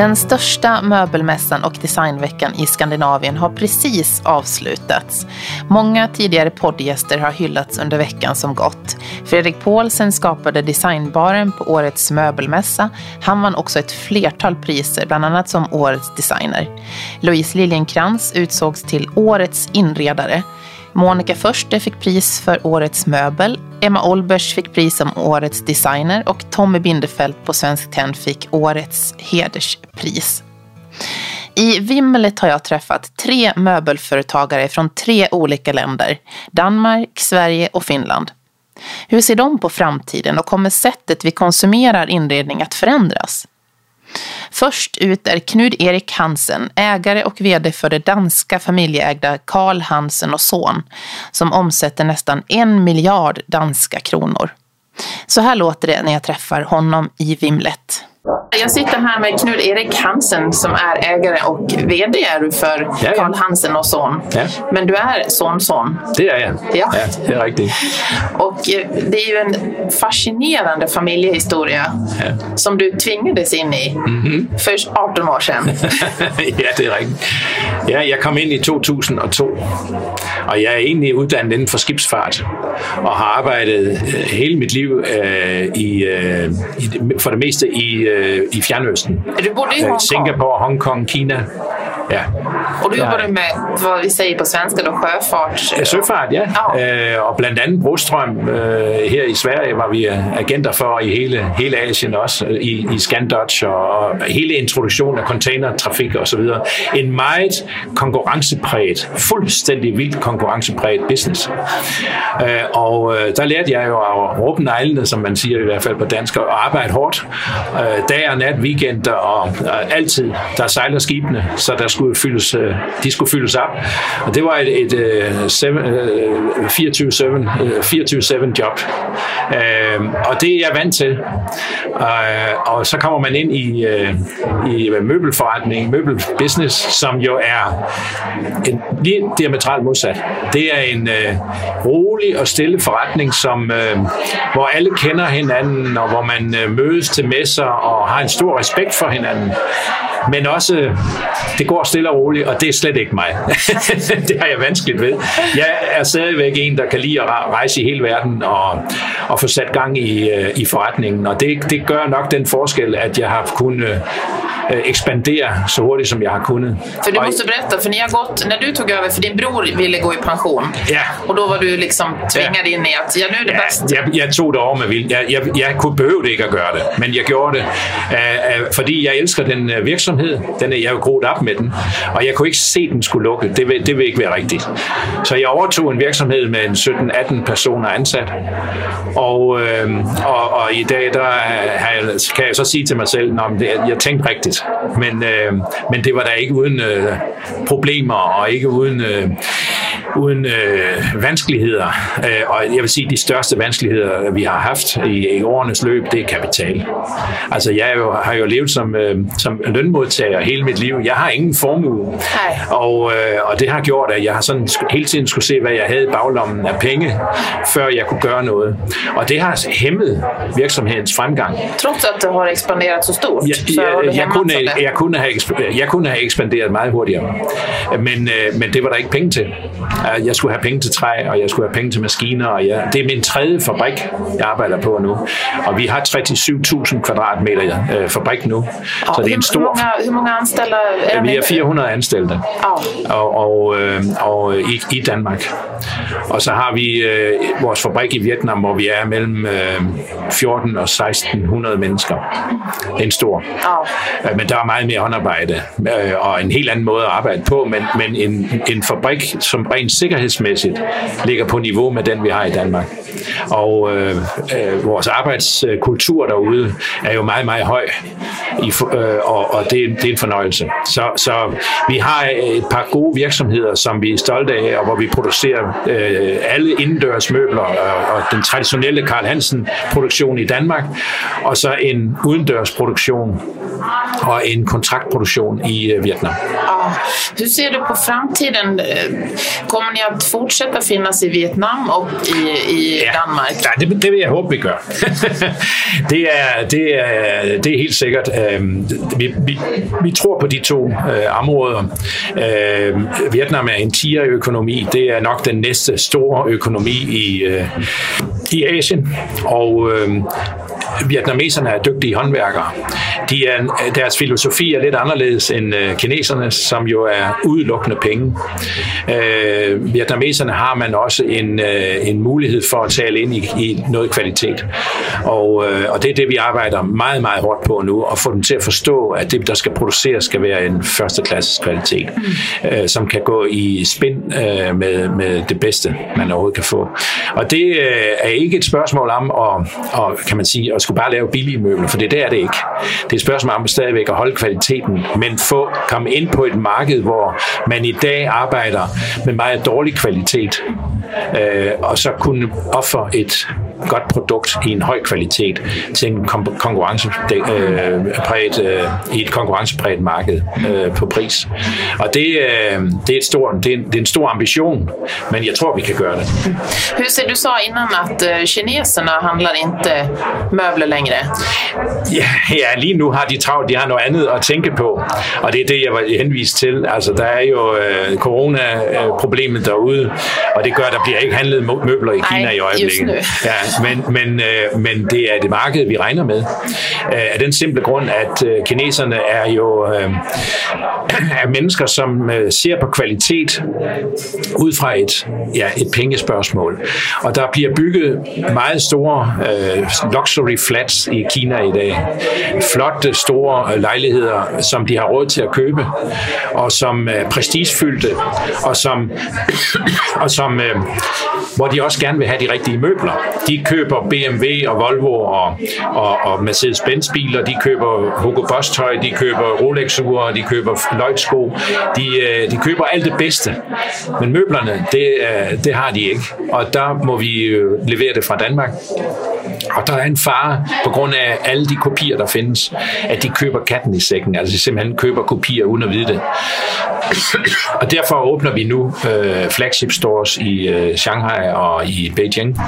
Den största möbelmässan och designveckan i Skandinavien har precis avslutats. Många tidigare poddgäster har hyllats under veckan som gått. Fredrik Paulsen skapade designbaren på årets möbelmässa. Han vann också ett flertal priser, bland annat som årets designer. Louise Liljenkrantz utsågs till årets inredare. Monica Förste fick pris för årets möbel. Emma Olbers fick pris som årets designer och Tommy Bindefeld på Svensk Tenn fick årets hederspris. I Vimlet har jag träffat tre möbelföretagare från tre olika länder. Danmark, Sverige och Finland. Hur ser de på framtiden och kommer sättet vi konsumerar inredning att förändras? Först ut är Knud Erik Hansen, ägare och vd för det danska familjeägda Carl Hansen och Son, som omsätter nästan en miljard danska kronor. Så här låter det när jag träffar honom i Vimlet. Jag sitter här med Knud Erik Hansen som är ägare och VD för ja, Karl Hansen och Son. Ja. Men du är sonson. Det är jag. Ja. ja. det är riktigt. Och eh, det är ju en fascinerande familjehistoria ja. som du tvingades in i mm -hmm. för 18 år sedan. ja, det är riktigt. Ja, jag kom in i 2002 och jag är egentlig uddannet inden for skibsfart och har arbetat eh, hela mitt liv äh, i, äh, i, för det mesta i øh, i Fjernøsten. Du bodde i Hongkong? Singapore, Hongkong, Kina. Ja. Och du jobbade med vad vi säger på svenska då, sjöfart? Sjöfart, ja. ja. Øh, och bland annat Broström här i Sverige var vi agenter för i hela, hela Asien också, i, i Scandutch och, och hela introduktionen av containertrafik och så vidare. En meget konkurrencepræget, fuldstændig vildt konkurrencepræget business. Øh, och där lärde jag ju att råbe neglene, som man säger i alla fall på danska, och arbeta hårt. Dag og nat, weekender og altid. Der sejler skibene, så der skulle fyldes, øh, de skulle fyldes op. Og det var et, et, øh, et øh, 24-7 job. Og det er jeg vant til. Og, så kommer man ind i, i møbelforretning, møbelbusiness, som jo er en lige diametralt modsat. Det er en rolig og stille forretning, som, hvor alle kender hinanden, og hvor man mødes til messer og har en stor respekt for hinanden. Men også, det går stille og roligt, og det er slet ikke mig. det har jeg vanskeligt ved. Jeg er stadigvæk en, der kan lide at rejse i hele verden og, og få sat gang i, øh, i forretningen. Og det, det gør nok den forskel, at jeg har kunnet Eh, expandera så hårt som jag har kunnat. För du måste berätta, för ni har gått, när du tog över, för din bror ville gå i pension. Ja. Och då var du liksom tvingad ja. in i att, ja nu är det ja, bäst. Jag, jag tog det om mig. Jag, jag, jag kunde behövde inte göra det, men jag gjorde det. Uh, uh, för jag älskar den uh, verksamhet. Den är, jag har groet upp med den. Och jag kunde inte se den skulle lukke. Det, vil, det vil inte vara riktigt. Så jag övertog en verksamhet med 17-18 personer ansatt. Och, dag der idag jeg, kan jag så säga till mig själv, att jag tänkte rigtigt, Men, øh, men det var da ikke uden øh, problemer og ikke uden, øh, uden øh, vanskeligheder. Øh, og jeg vil sige, at de største vanskeligheder, vi har haft i, i årenes løb, det er kapital. Altså, jeg jo, har jo levet som, øh, som lønmodtager hele mit liv. Jeg har ingen formue. Og, øh, og det har gjort, at jeg har sådan hele tiden skulle se, hvad jeg havde i baglommen af penge, før jeg kunne gøre noget. Og det har hæmmet virksomhedens fremgang. Trots att det har expanderet så stort? Ja, så jeg, jeg, kunne, jeg, kunne have, jeg kunne have ekspanderet meget hurtigere. Men, øh, men det var der ikke penge til. Jeg skulle have penge til træ, og jeg skulle have penge til maskiner. Og jeg, det er min tredje fabrik, jeg arbejder på nu. Og vi har 37.000 kvadratmeter øh, fabrik nu. Så det er en stor... Hur många anställda är Vi er 400 anställda. Og, og, øh, og i, i Danmark. Og så har vi øh, vores fabrik i Vietnam, hvor vi er mellem øh, 14 og 1600 mennesker. Det er en stor. Ja. Men der er meget mere håndarbejde øh, og en helt anden måde at arbejde på, men, men en, en fabrik, som rent sikkerhedsmæssigt ligger på niveau med den, vi har i Danmark. Og øh, øh, vores arbejdskultur derude er jo meget, meget høj, i, øh, og, og det, det er en fornøjelse. Så, så vi har et par gode virksomheder, som vi er stolte af, og hvor vi producerer øh, alle indendørs møbler, og, og den traditionelle Karl Hansen produktion i Danmark, og så en udendørs och en kontraktproduktion i Vietnam. Ja. Hur ser du på framtiden? Kommer ni att fortsätta finnas i Vietnam och i, i ja. Danmark? Ja, det, det vill jag hoppas vi gör. det, är, det, är, det är helt säkert. Vi, vi, vi tror på de två områden. Vietnam är en tierøkonomi. Det er nok den næste store økonomi i, øh, i Asien. Og øh, vietnameserne er dygtige håndværkere. De er, deres filosofi er lidt anderledes end øh, kineserne, som jo er udelukkende penge. Øh, vietnameserne har man også en, øh, en mulighed for at tale ind i, i noget kvalitet. Og, øh, og det er det, vi arbejder meget, meget hårdt på nu, at få dem til at forstå, at det, der skal produceres, skal være en førsteklasses kvalitet, mm. øh, som kan gå i spind øh, med, med det bedste, man overhovedet kan få. Og det øh, er ikke et spørgsmål om at, at, kan man sige, at skulle bare lave billige møbler, for det, der er det ikke. Det er et spørgsmål om stadigvæk at holde kvaliteten, men få komme ind på et marked, hvor man i dag arbejder med meget dårlig kvalitet, øh, og så kunne ofre et godt produkt i en høj kvalitet til en konkurrencepræget, øh, i et konkurrencepræget marked øh, på pris. Og det, øh, det, er et stor, det, er en, det er en stor ambition, men jag tror vi kan göra det. Hur du sa innan att uh, kineserna handlar inte möbler längre? Ja, ja, lige nu har de travlt, de har noget andet at tænke på, og det er det, jeg var henvist til. Altså, der er jo uh, corona-problemet derude, og det gør, at der bliver ikke handlet møbler i Kina Ej, i øjeblikket. Ja, men, men, øh, men det er det marked, vi regner med. Øh, af den simple grund, at øh, kineserne er jo øh, er mennesker, som øh, ser på kvalitet ud fra et, ja, et pengespørgsmål. Og der bliver bygget meget store øh, luxury flats i Kina i dag. Flotte, store øh, lejligheder, som de har råd til at købe, og som er prestigefyldte, og som, og som øh, hvor de også gerne vil have de rigtige møbler. De køber BMW og Volvo og, og, og Mercedes-Benz biler, de køber Hugo Boss tøj, de køber Rolex-ure, de køber Lloyd-sko, de, øh, de køber alt det bedste. Men møblerne, det, øh, det har de ikke. Og der må vi levere det fra Danmark. Og der er en fare på grund af alle de kopier, der findes, at de køber katten i sækken. Altså de simpelthen køber kopier uden at vide det. Og derfor åbner vi nu øh, flagship stores i øh, Shanghai og i Beijing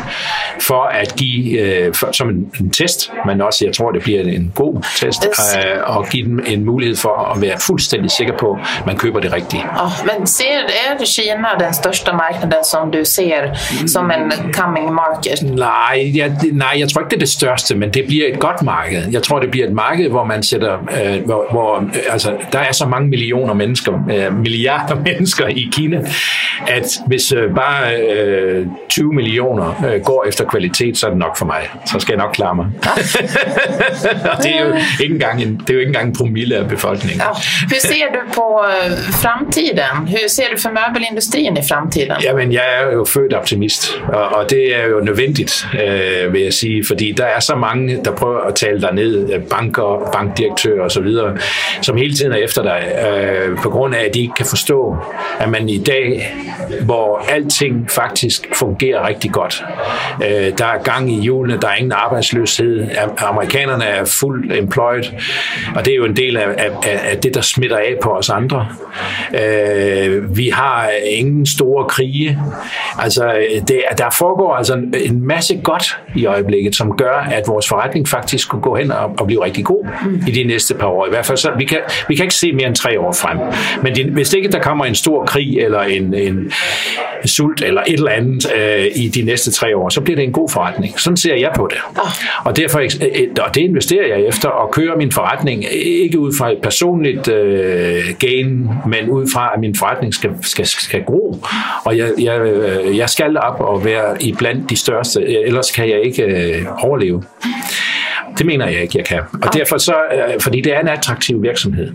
for at give, øh, for, som en, en test, men også jeg tror, det bliver en god test, øh, og give dem en mulighed for at være fuldstændig sikker på, at man køber det rigtige. Oh, men ser, är Kina den största marknaden som du ser som en coming market? Nej, jeg, nej, jeg tror ikke, det er det største, men det bliver et godt marked. Jeg tror, det bliver et marked, hvor man sætter, øh, hvor, hvor øh, altså, der er så mange millioner mennesker, øh, milliarder mennesker i Kina, at hvis øh, bare øh, 20 millioner øh, går efter kvalitet, så er det nok for mig. Så skal jeg nok klare mig. og det er jo ikke engang en, det er jo ikke engang en promille af befolkningen. Ja. Hur ser du på øh, framtiden? Hur ser du för möbelindustrin i framtiden? Jamen, jeg er jo født optimist, og, og det er jo nødvendigt, øh, vil jeg sige, fordi der er så mange, der prøver at tale dig ned, øh, banker, bankdirektører osv., som hele tiden er efter dig, øh, på grund af, at de ikke kan forstå, at man i dag, hvor alting faktisk fungerer rigtig godt, øh, der er gang i hjulene, der er ingen arbejdsløshed, amerikanerne er fuldt employed, og det er jo en del af, af, af det, der smitter af på os andre. Øh, vi har ingen store krige. Altså, øh, det, der foregår altså en masse godt i øjeblikket, som gør, at vores forretning faktisk kunne gå hen og, og blive rigtig god mm. i de næste par år. I hvert fald så, vi kan, vi kan ikke se mere end tre år frem. Men det, hvis ikke der kommer en stor krig eller en, en sult eller et eller andet øh, i de næste tre år, så bliver det en god forretning. Sådan ser jeg på det. Oh. Og derfor øh, øh, og det investerer jeg efter at køre min forretning ikke ud fra et personligt øh, gain, men ud fra at min forretning skal, skal, skal gro. Og jeg, jeg, øh, jeg skal op og være i blandt de største, ellers kan jeg ikke øh, overleve. Det mener jeg ikke, jeg kan. Og derfor så, øh, fordi det er en attraktiv virksomhed.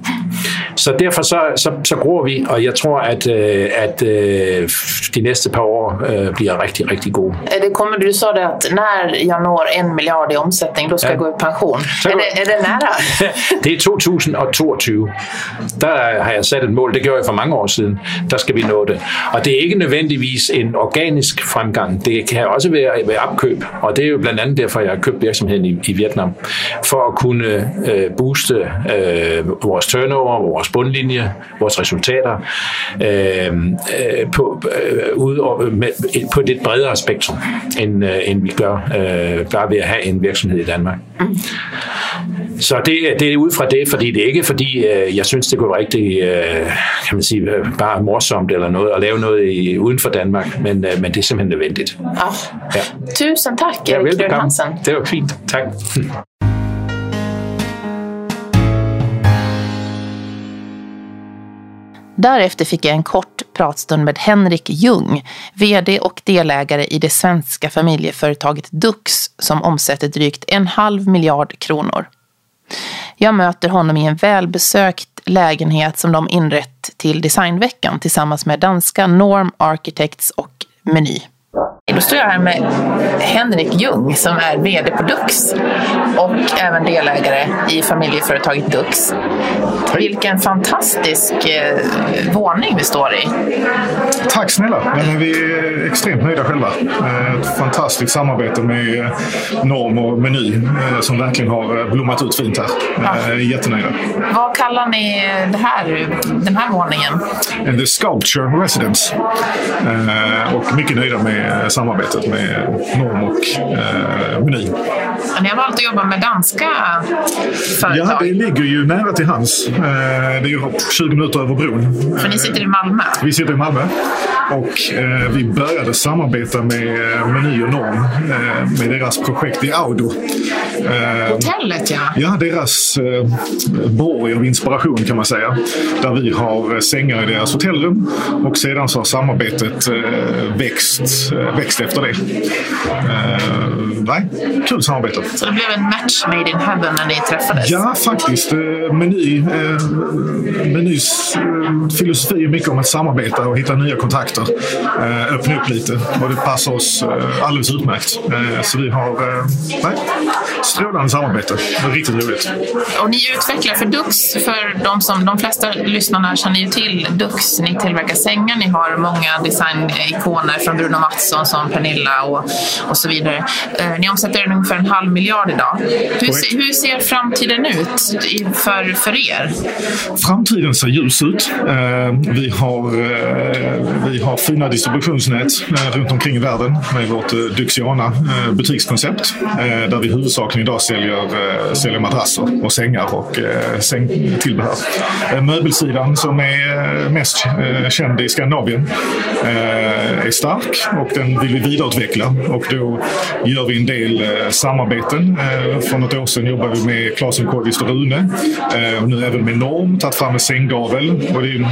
så derfor så, så, så gror vi, og jeg tror, at, øh, at øh, de næste par år bliver rigtig, rigtig gode. Det kommer, du sa det att när jag når en miljard i omsättning, då ska ja. jag gå i pension. Så, är, det, är det nära? det er 2022. Der har jeg sat et mål, det gjorde jeg for mange år siden. Der skal vi nå det. Og det er ikke nødvendigvis en organisk fremgang. Det kan også være ved opkøb, og det er jo blandt andet derfor, jeg har købt virksomheden i, i Vietnam, for at kunne øh, booste øh, vores turnover, vores bundlinje, vores resultater øh, øh, på, øh, ud, med, på et lidt bredere spektrum, end, øh, end vi gør øh, bare ved at have en virksomhed i Danmark. Mm. Så det, det er ud fra det, fordi det er ikke fordi, øh, jeg synes, det kunne være rigtig, øh, kan man sige, øh, bare morsomt eller noget, at lave noget i, uden for Danmark, men, øh, men det er simpelthen nødvendigt. Ja. Ja. Tusind tak, Erik ja, Hansen. Det var fint. Tak. Därefter fick jag en kort pratstund med Henrik Ljung, VD och delägare i det svenska familjeföretaget Dux som omsätter drygt en halv miljard kronor. Jag möter honom i en välbesökt lägenhet som de inrett till Designveckan tillsammans med danska Norm Architects och Meny. Då står jag här med Henrik Ljung som är VD på Dux och även delägare i familjeföretaget Dux. Vilken fantastisk eh, våning vi står i. Tack snälla! Men vi är extremt nöjda själva. Eh, ett fantastiskt samarbete med eh, Norm och Meny eh, som verkligen har blommat ut fint här. Ja. Jättenöjda. Vad kallar ni det här, den här våningen? The Sculpture Residence. Och mycket nöjda med samarbetet med Norm och eh, Meny. Ni har valt att jobba med danska företag? Ja, det ligger ju nära till hands. Eh, det är ju 20 minuter över bron. För ni sitter i Malmö? Vi sitter i Malmö. Och eh, vi började samarbeta med eh, Meny och Norm med deras projekt i Audo. Hotellet ja! Ja, deras borg av inspiration kan man säga. Där vi har sängar i deras hotellrum och sedan så har samarbetet växt, växt efter det. nej, kul samarbete. Så det blev en match made in heaven när ni träffades? Ja, faktiskt. Meny, Menys filosofi är mycket om att samarbeta och hitta nya kontakter. Eh, öppna upp lite och det passar oss eh, alldeles utmärkt. Eh, så vi har nej, strålande samarbete. Det är riktigt roligt. Och ni utvecklar för Dux, för de, som, de flesta lyssnarna känner ju till Dux. Ni tillverkar sängar, ni har många designikoner från Bruno Mattsson som Pernilla och, och så vidare. Ni omsätter ungefär en halv miljard idag. Hur, hur ser framtiden ut för, för er? Framtiden ser ljus ut. Vi har, vi har fina distributionsnät eh, runt omkring i världen med vårt eh, Duxiana eh, butikskoncept där vi huvudsakligen idag säljer, säljer madrasser och sängar och sängtillbehör. Möbelsidan som är mest känd i Skandinavien är stark och den vill vi vidareutveckla och då gör vi en del samarbeten. Eh, för något år sedan jobbade vi med Claes Kodvist och Rune och nu även med Norm, tagit fram en sänggavel och det är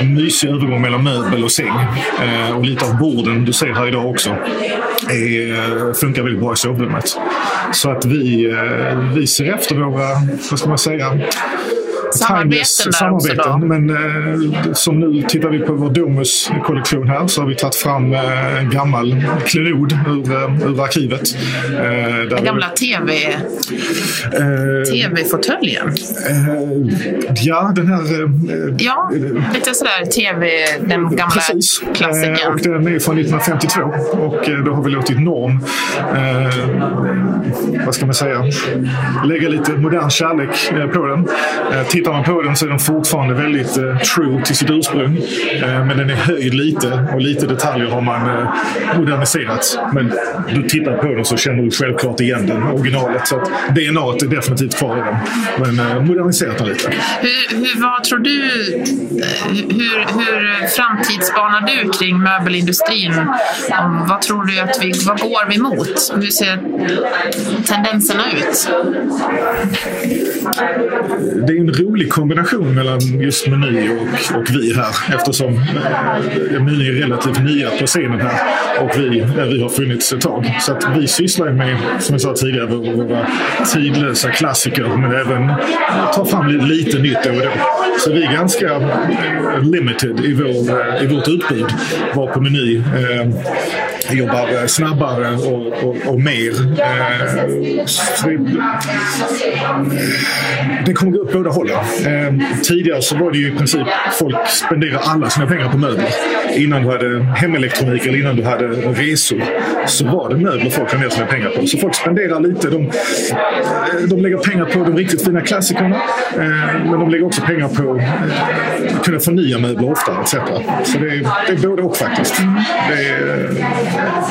en mysig övergång mellan möbel och säng. Eh, och lite av borden du ser här idag också är, funkar väldigt bra i sovrummet. Så att vi, vi ser efter våra, vad ska man säga, samarbeten där också då? Men eh, som nu tittar vi på vår Domus-kollektion här så har vi tagit fram eh, en gammal klenod ur, eh, ur arkivet. Eh, den gamla TV, eh, TV-fåtöljen? Eh, ja, den här... ja, lite sådär TV, den gamla precis. klassikern. och den är från 1952 och då har vi låtit Norm, vad ska man säga, lägga lite modern kärlek på den tittar man på den så är den fortfarande väldigt eh, true till sitt ursprung. Eh, men den är höjd lite och lite detaljer har man eh, moderniserat. Men du tittar på den så känner du självklart igen den, originalet. Så att DNA är definitivt kvar i den. Men eh, moderniserat den lite. Hur, hur, vad tror du, eh, hur, hur framtidsspanar du kring möbelindustrin? Om, vad tror du att vi, vad går vi mot? Hur ser tendenserna ut? Det är en rolig kombination mellan just Meny och, och vi här eftersom eh, Meny är relativt nya på scenen här och vi, vi har funnits ett tag. Så att vi sysslar med, som jag sa tidigare, våra tidlösa klassiker men även tar fram lite nytt då och då. Så vi är ganska eh, limited i, vår, eh, i vårt utbud. Var på Meny eh, jobbar snabbare och, och, och mer. Eh, det kommer gå upp båda hållen. Eh, tidigare så var det ju i princip folk spenderar alla sina pengar på möbler. Innan du hade hemelektronik eller innan du hade resor så var det möbler folk hade ner sina pengar på. Så folk spenderar lite. De, de lägger pengar på de riktigt fina klassikerna eh, men de lägger också pengar på att kunna förnya möbler oftare etc. Så det är, det är både och faktiskt. Det är,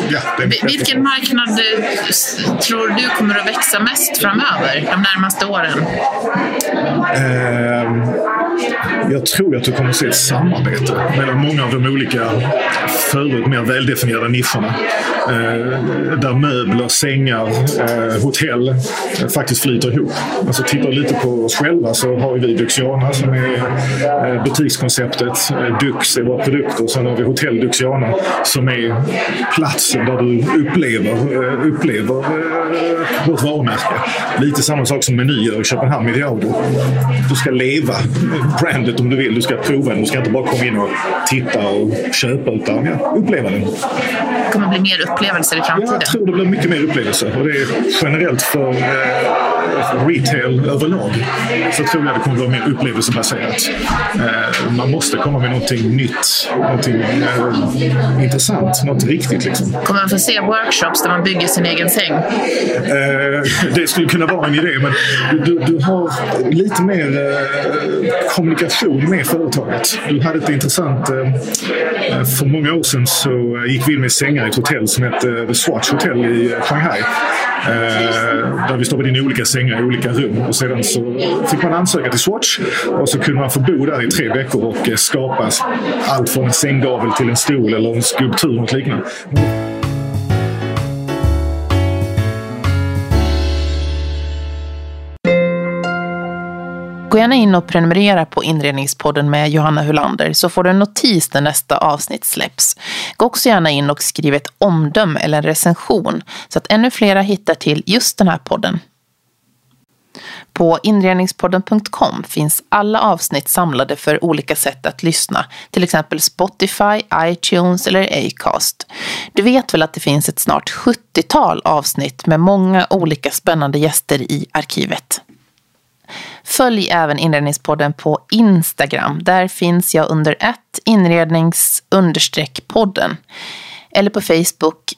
ja, Vilken marknad tror du kommer att växa mest framöver, de närmaste åren? Eh, jag tror att du kommer att se ett samarbete mellan många av de olika förut mer väldefinierade nischerna. Eh, där möbler, sängar, eh, hotell eh, faktiskt flyter ihop. Alltså tittar lite på oss själva så har vi Duxiana som är eh, butikskonceptet. Eh, Dux är våra produkter. Sen har vi Hotell Duxiana som är platsen där du upplever, eh, upplever eh, vårt varumärke. Lite samma sak som menyer i Köpenhamn med Diaudo. Du ska leva brandet om du vill. Du ska prova den. Du ska inte bara komma in och titta och köpa utan ja, uppleva den. Det kommer bli mer upplevelser i framtiden? Ja, jag tror det blir mycket mer upplevelser. Och det är generellt för eh, retail överlag så tror jag det kommer vara mer upplevelsebaserat. Man måste komma med någonting nytt, någonting eh, intressant, något riktigt. Liksom. Kommer man få se workshops där man bygger sin egen säng? Eh, det skulle kunna vara en idé, men du, du har lite mer eh, kommunikation med företaget. Du hade ett intressant... För många år sedan så gick vi in med sängar i ett hotell som hette The Swatch Hotel i Shanghai. Eh, där vi stoppade in olika sängar i olika rum och sedan så fick man ansöka till Swatch och så kunde man få bo där i tre veckor och eh, skapa allt från en sänggavel till en stol eller en skulptur och liknande. Gå gärna in och prenumerera på Inredningspodden med Johanna Hulander så får du en notis när nästa avsnitt släpps. Gå också gärna in och skriv ett omdöme eller en recension så att ännu flera hittar till just den här podden. På inredningspodden.com finns alla avsnitt samlade för olika sätt att lyssna, till exempel Spotify, iTunes eller Acast. Du vet väl att det finns ett snart 70-tal avsnitt med många olika spännande gäster i arkivet. Följ även Inredningspodden på Instagram. Där finns jag under ett inrednings podden. Eller på Facebook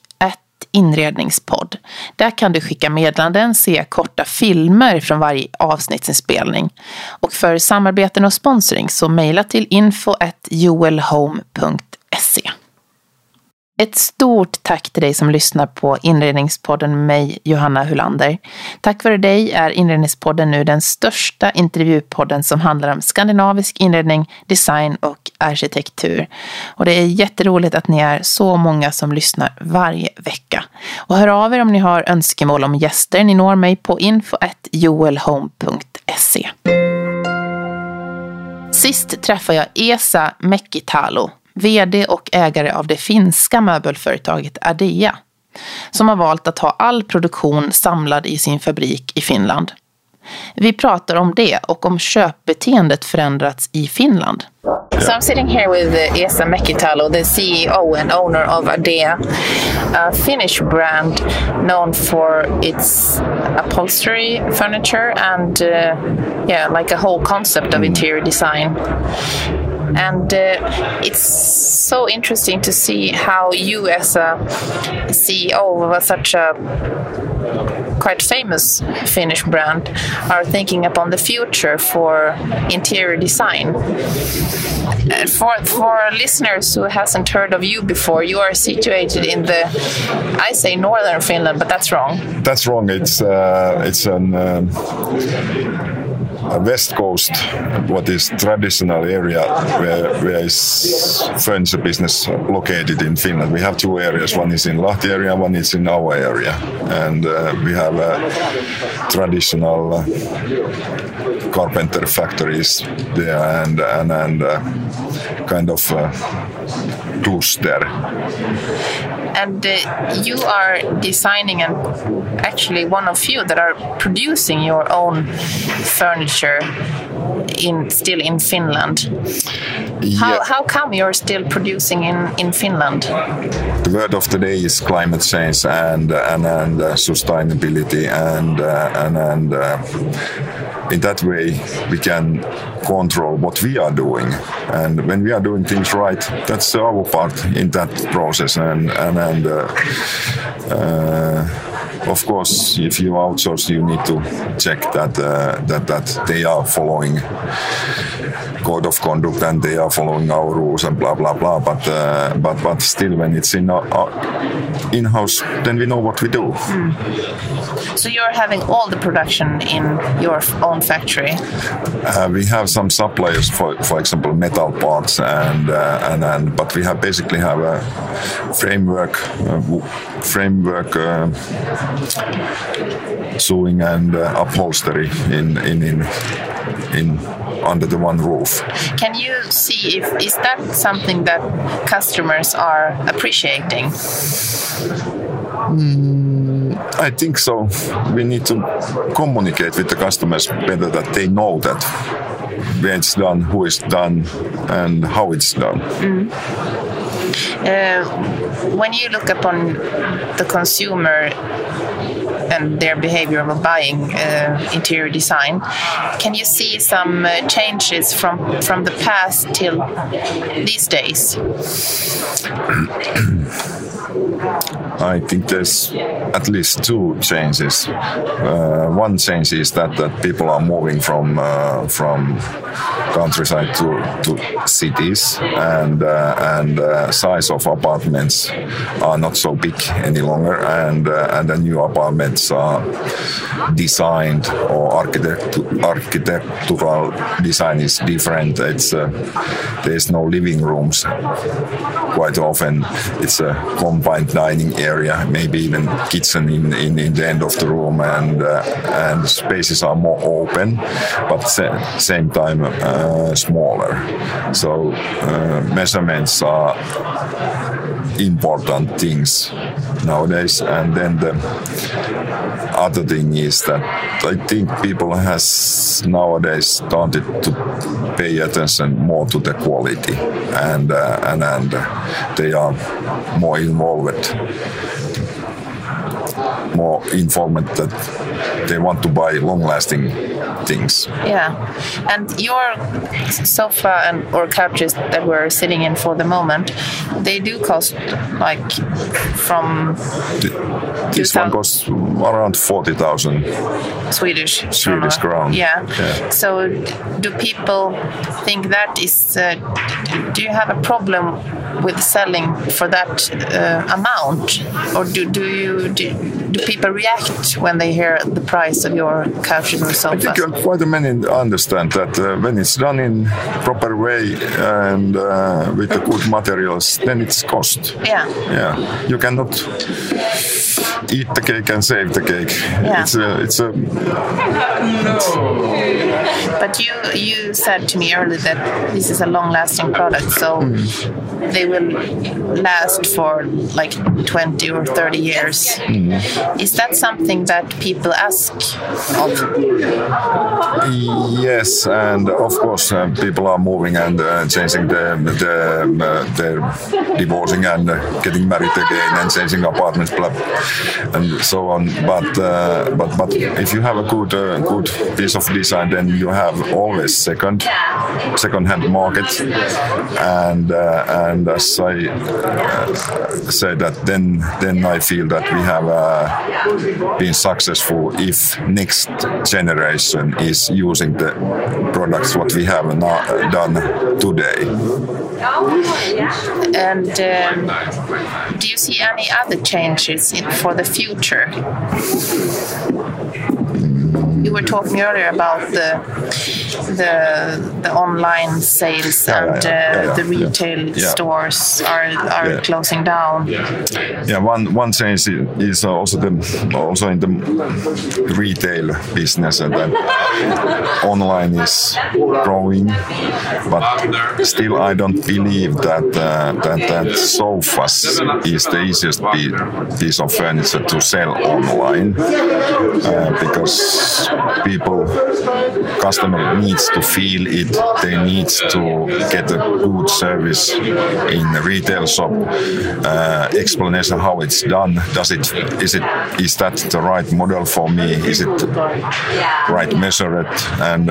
inredningspodd. Där kan du skicka meddelanden, se korta filmer från varje avsnittsinspelning. Och för samarbeten och sponsring så mejla till info.joelhome.se. Ett stort tack till dig som lyssnar på Inredningspodden med mig, Johanna Hulander. Tack vare dig är Inredningspodden nu den största intervjupodden som handlar om skandinavisk inredning, design och arkitektur. Och det är jätteroligt att ni är så många som lyssnar varje vecka. Och hör av er om ni har önskemål om gäster. Ni når mig på info.joelhome.se. Sist träffade jag Esa Mekitalo vd och ägare av det finska möbelföretaget Ardea, som har valt att ha all produktion samlad i sin fabrik i Finland. Vi pratar om det och om köpbeteendet förändrats i Finland. So I'm sitting here with Esa Mäkitalo, the CEO and owner of Adea, a Finnish brand known for its upholstery furniture and uh, yeah, like a whole concept of interior design. And uh, it's so interesting to see how you, as a CEO of such a quite famous Finnish brand, are thinking upon the future for interior design. Uh, for for listeners who hasn't heard of you before, you are situated in the, I say northern Finland, but that's wrong. That's wrong. It's uh, it's an. Um west coast, what is traditional area where, where is furniture business located in Finland. We have two areas. One is in Lahti area, one is in our area, and uh, we have a traditional uh, carpenter factories there and and, and uh, kind of And uh, you are designing and actually one of few that are producing your own furniture in still in Finland. How, Yeah. how come you're still producing in, in Finland? the word of the day is climate change and and, and uh, sustainability and uh, and and uh, in that way we can control what we are doing. And when we are doing things right that's our part in that process. And and, and uh, uh, of course, if you outsource, you need to check that uh, that that they are following code of conduct and they are following our rules and blah blah blah. But uh, but but still, when it's in our, our in-house, then we know what we do. So you're having all the production in your own factory. Uh, we have some suppliers, for for example, metal parts, and uh, and and but we have basically have a framework uh, framework uh, sewing and uh, upholstery in in in in under the one roof. Can you see if is that something that customers are appreciating? I think so. We need to communicate with the customers better that they know that where it's done, who it's done, and how it's done. Uh, when you look upon the consumer and their behavior of buying uh, interior design, can you see some uh, changes from from the past till these days? I think there's at least two changes. Uh, one change is that, that people are moving from uh, from countryside to, to cities, and uh, and uh, size of apartments are not so big any longer, and uh, and the new apartments are designed or architect architectural design is different. It's uh, there's no living rooms quite often it's a combined dining area, maybe even kitchen in, in, in the end of the room, and uh, and spaces are more open, but sa- same time uh, smaller. So uh, measurements are important things nowadays, and then the other thing is that I think people has nowadays started to pay attention more to the quality, and uh, and and they are more involved, more informed that they want to buy long-lasting things. Yeah, and your sofa and or couches that we're sitting in for the moment, they do cost like from This one costs around forty thousand. Swedish Swedish crown. Yeah. Yeah. So do people think that is? Uh, do you have a problem with selling for that uh, amount, or do do you do, do people react when they hear the price of your couches or I think uh, quite a many understand that uh, when it's done in proper way and uh, with the good materials, then it's cost. yeah. Yeah, you cannot eat the cake and save the cake. Yeah. It's a, it's a But you you said to me earlier that this is a long-lasting product, so they will last for like 20 or 30 years. Is that something that people ask of? yes, and of course uh, people are moving and uh, changing the, the um, uh, their divorcing and uh, getting married again and changing apartments, blah, and so on. But uh, but but if you have a good uh, good piece of design, then you have always second second hand market, and uh, and as I uh, say that, then then I feel that we have uh, been successful if next generation is using the products what we have done today. And um, do you see any other changes in, for the future? you were talking earlier about the the, the online sales Yeah, and yeah, yeah, uh, the retail stores are are closing down. Yeah, one one change is also the also in the retail business and then online is growing, but still I don't believe that uh, that that sofas is the easiest piece of furniture to sell online uh, because people customer needs to feel it. They need to get a good service in a retail shop. Uh, explanation how it's done. Does it is it is that the right model for me? Is it right measured? And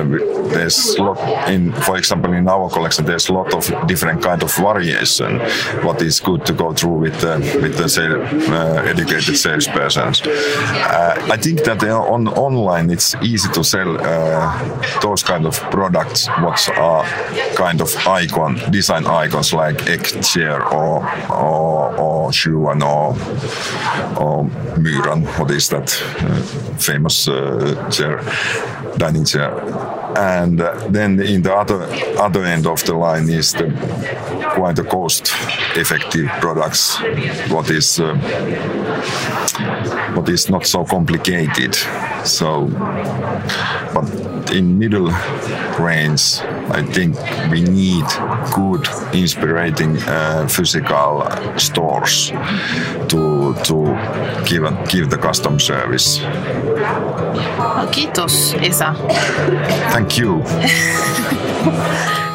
there's lot in for example in our collection there's a lot of different kind of variation what is good to go through with the with the sale, uh, educated salespersons. Uh, I think that on online it's easy to sell uh, those kind of products what are kind of icon design icons like egg chair or or, or Schuan or or Myran what is that uh, famous uh, chair dining chair. And uh, then in the other other end of the line is the quite a cost effective products what is uh, what is not so complicated. So but in middle range i think we need good inspiring uh, physical stores to to give give the custom service Kiitos Isa. thank you